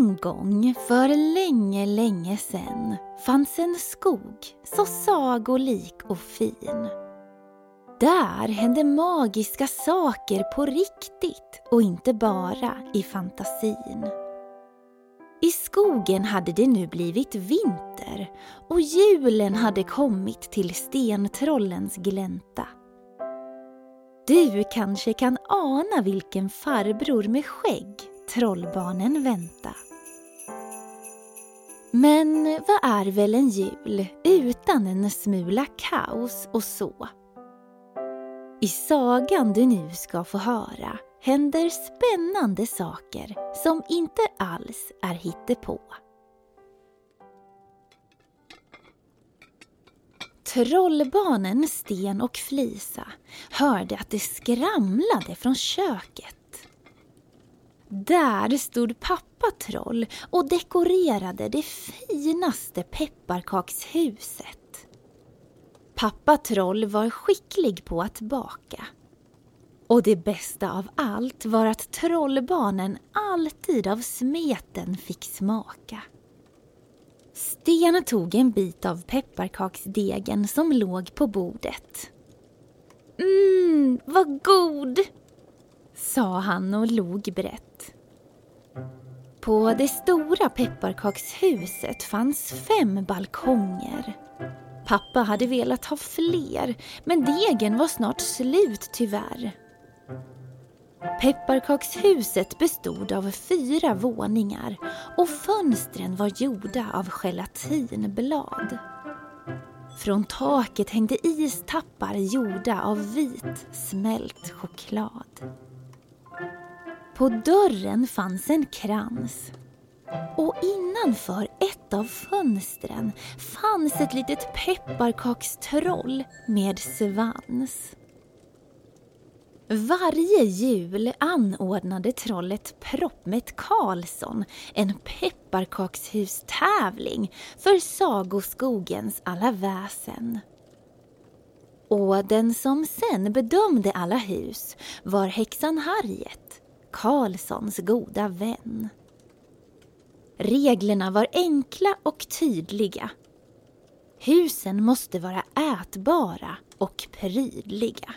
En gång för länge, länge sen fanns en skog så sagolik och fin. Där hände magiska saker på riktigt och inte bara i fantasin. I skogen hade det nu blivit vinter och julen hade kommit till stentrollens glänta. Du kanske kan ana vilken farbror med skägg trollbarnen vänta. Men vad är väl en jul utan en smula kaos och så? I sagan du nu ska få höra händer spännande saker som inte alls är hittepå. Trollbarnen Sten och Flisa hörde att det skramlade från köket. Där stod pappa Troll och dekorerade det finaste pepparkakshuset. Pappa Troll var skicklig på att baka. Och det bästa av allt var att trollbarnen alltid av smeten fick smaka. Sten tog en bit av pepparkaksdegen som låg på bordet. Mmm, vad god! Sa han och log brett. På det stora pepparkakshuset fanns fem balkonger. Pappa hade velat ha fler, men degen var snart slut tyvärr. Pepparkakshuset bestod av fyra våningar och fönstren var gjorda av gelatinblad. Från taket hängde istappar gjorda av vit smält choklad. På dörren fanns en krans och innanför ett av fönstren fanns ett litet pepparkakstroll med svans. Varje jul anordnade trollet Proppmätt Karlsson en pepparkakshustävling för Sagoskogens alla väsen. Och den som sen bedömde alla hus var häxan Harriet, Karlssons goda vän. Reglerna var enkla och tydliga. Husen måste vara ätbara och prydliga.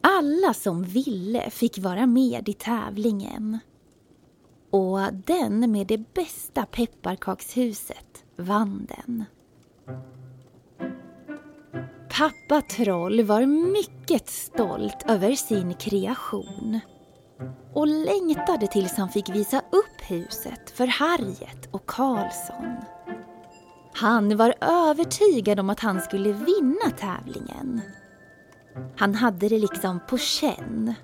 Alla som ville fick vara med i tävlingen. Och den med det bästa pepparkakshuset vann den. Pappa Troll var mycket stolt över sin kreation och längtade tills han fick visa upp huset för Harriet och Karlsson. Han var övertygad om att han skulle vinna tävlingen. Han hade det liksom på känn.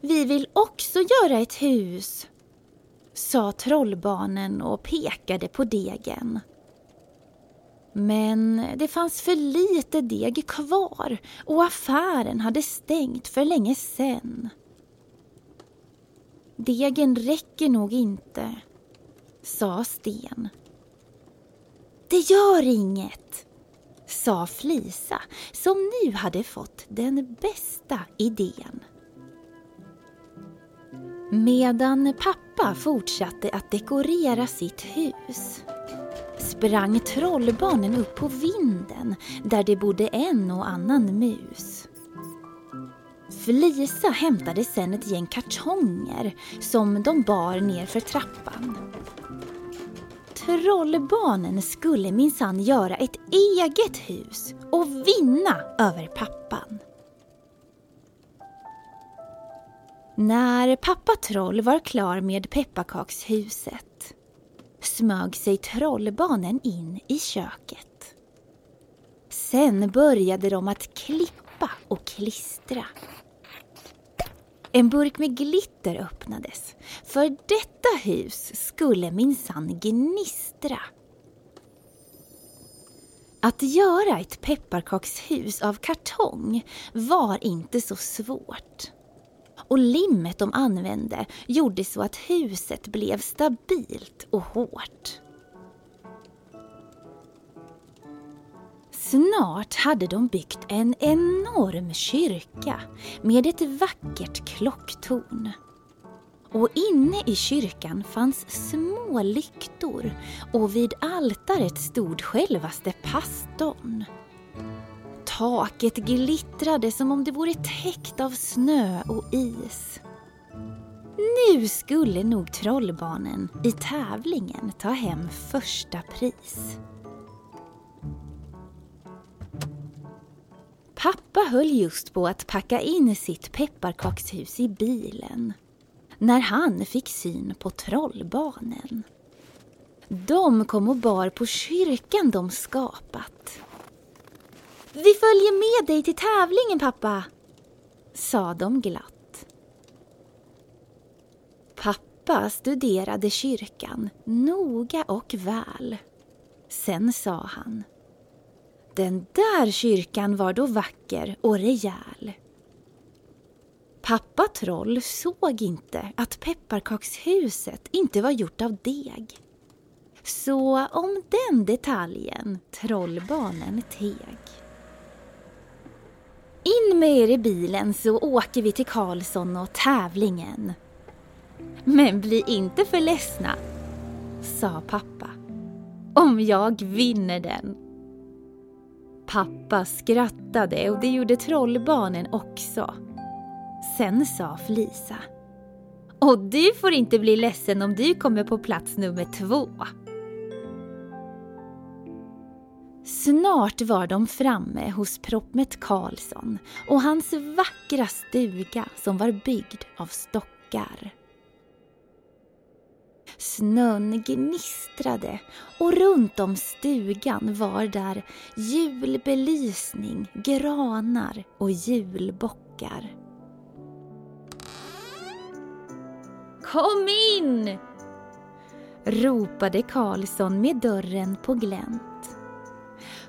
Vi vill också göra ett hus, sa trollbarnen och pekade på degen. Men det fanns för lite deg kvar och affären hade stängt för länge sen. Degen räcker nog inte, sa Sten. Det gör inget, sa Flisa som nu hade fått den bästa idén. Medan pappa fortsatte att dekorera sitt hus sprang trollbarnen upp på vinden där det bodde en och annan mus. Flisa hämtade sen ett gäng kartonger som de bar ner för trappan. Trollbarnen skulle minsann göra ett eget hus och vinna över pappan. När pappa Troll var klar med pepparkakshuset smög sig trollbarnen in i köket. Sen började de att klippa och klistra. En burk med glitter öppnades, för detta hus skulle minsann gnistra. Att göra ett pepparkakshus av kartong var inte så svårt. Och limmet de använde gjorde så att huset blev stabilt och hårt. Snart hade de byggt en enorm kyrka med ett vackert klocktorn. och inne i kyrkan fanns små lyktor och vid altaret stod självaste pastorn. Taket glittrade som om det vore täckt av snö och is. Nu skulle nog trollbarnen i tävlingen ta hem första pris. Pappa höll just på att packa in sitt pepparkakshus i bilen när han fick syn på trollbarnen. De kom och bar på kyrkan de skapat. Vi följer med dig till tävlingen pappa, sa de glatt. Pappa studerade kyrkan noga och väl. Sen sa han den där kyrkan var då vacker och rejäl. Pappa Troll såg inte att pepparkakshuset inte var gjort av deg. Så om den detaljen trollbarnen teg. In med er i bilen så åker vi till Karlsson och tävlingen. Men bli inte för ledsna, sa pappa. Om jag vinner den. Pappa skrattade och det gjorde trollbarnen också. Sen sa Flisa. Och du får inte bli ledsen om du kommer på plats nummer två. Snart var de framme hos Proppmet Karlsson och hans vackra stuga som var byggd av stockar. Snön gnistrade och runt om stugan var där julbelysning, granar och julbockar. Kom in! ropade Karlsson med dörren på glänt.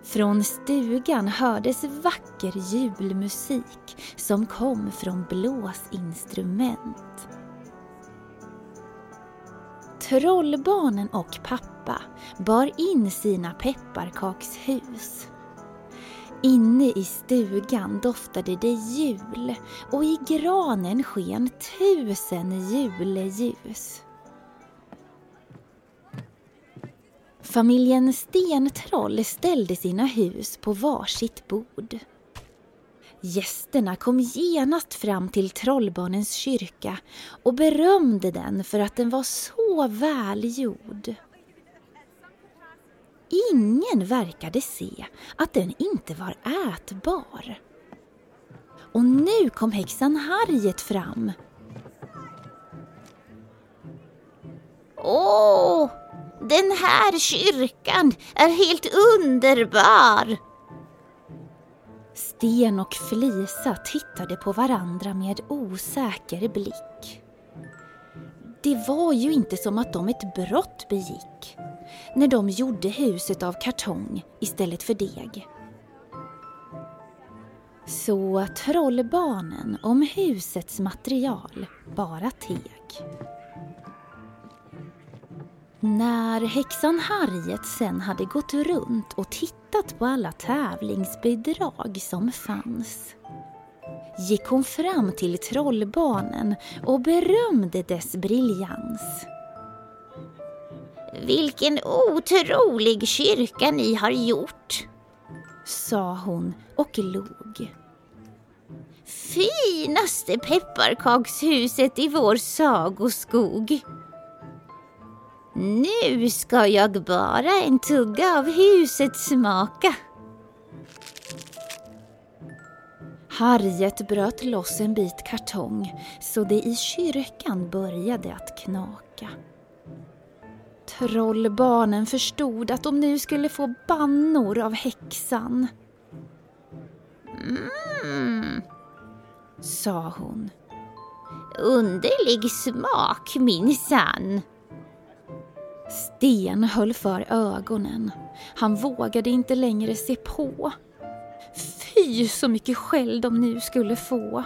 Från stugan hördes vacker julmusik som kom från blåsinstrument. Trollbarnen och pappa bar in sina pepparkakshus. Inne i stugan doftade det jul och i granen sken tusen juleljus. Familjen Stentroll ställde sina hus på varsitt bord. Gästerna kom genast fram till trollbarnens kyrka och berömde den för att den var så välgjord. Ingen verkade se att den inte var ätbar. Och nu kom häxan Harriet fram. Åh, den här kyrkan är helt underbar! Sten och Flisa tittade på varandra med osäker blick. Det var ju inte som att de ett brott begick när de gjorde huset av kartong istället för deg. Så trollbarnen om husets material bara teg. När häxan Harriet sen hade gått runt och tittat på alla tävlingsbidrag som fanns gick hon fram till trollbarnen och berömde dess briljans. Vilken otrolig kyrka ni har gjort, sa hon och log. Finaste pepparkakshuset i vår sagoskog. Nu ska jag bara en tugga av huset smaka. Harriet bröt loss en bit kartong så det i kyrkan började att knaka. Trollbarnen förstod att de nu skulle få bannor av häxan. Mm, sa hon. Underlig smak minsann. Sten höll för ögonen. Han vågade inte längre se på. Fy så mycket skäll de nu skulle få.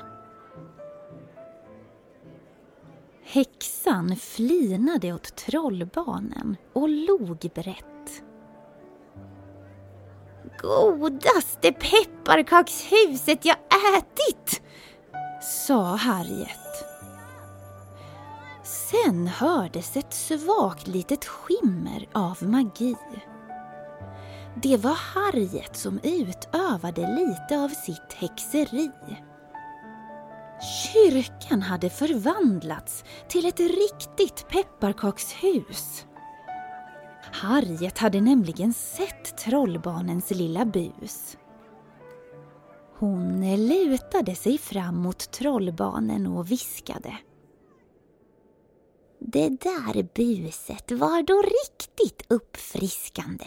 Häxan flinade åt trollbarnen och log brett. Godaste pepparkakshuset jag ätit! sa Harriet. Sen hördes ett svagt litet skimmer av magi. Det var Harriet som utövade lite av sitt häxeri. Kyrkan hade förvandlats till ett riktigt pepparkakshus. Harriet hade nämligen sett trollbarnens lilla bus. Hon lutade sig fram mot trollbarnen och viskade. Det där buset var då riktigt uppfriskande.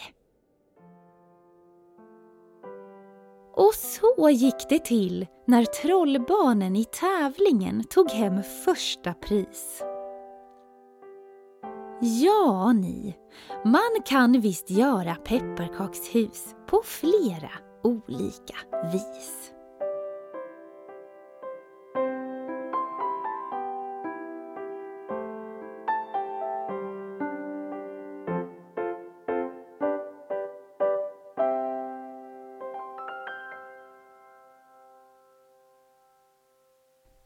Och så gick det till när trollbarnen i tävlingen tog hem första pris. Ja, ni, man kan visst göra pepparkakshus på flera olika vis.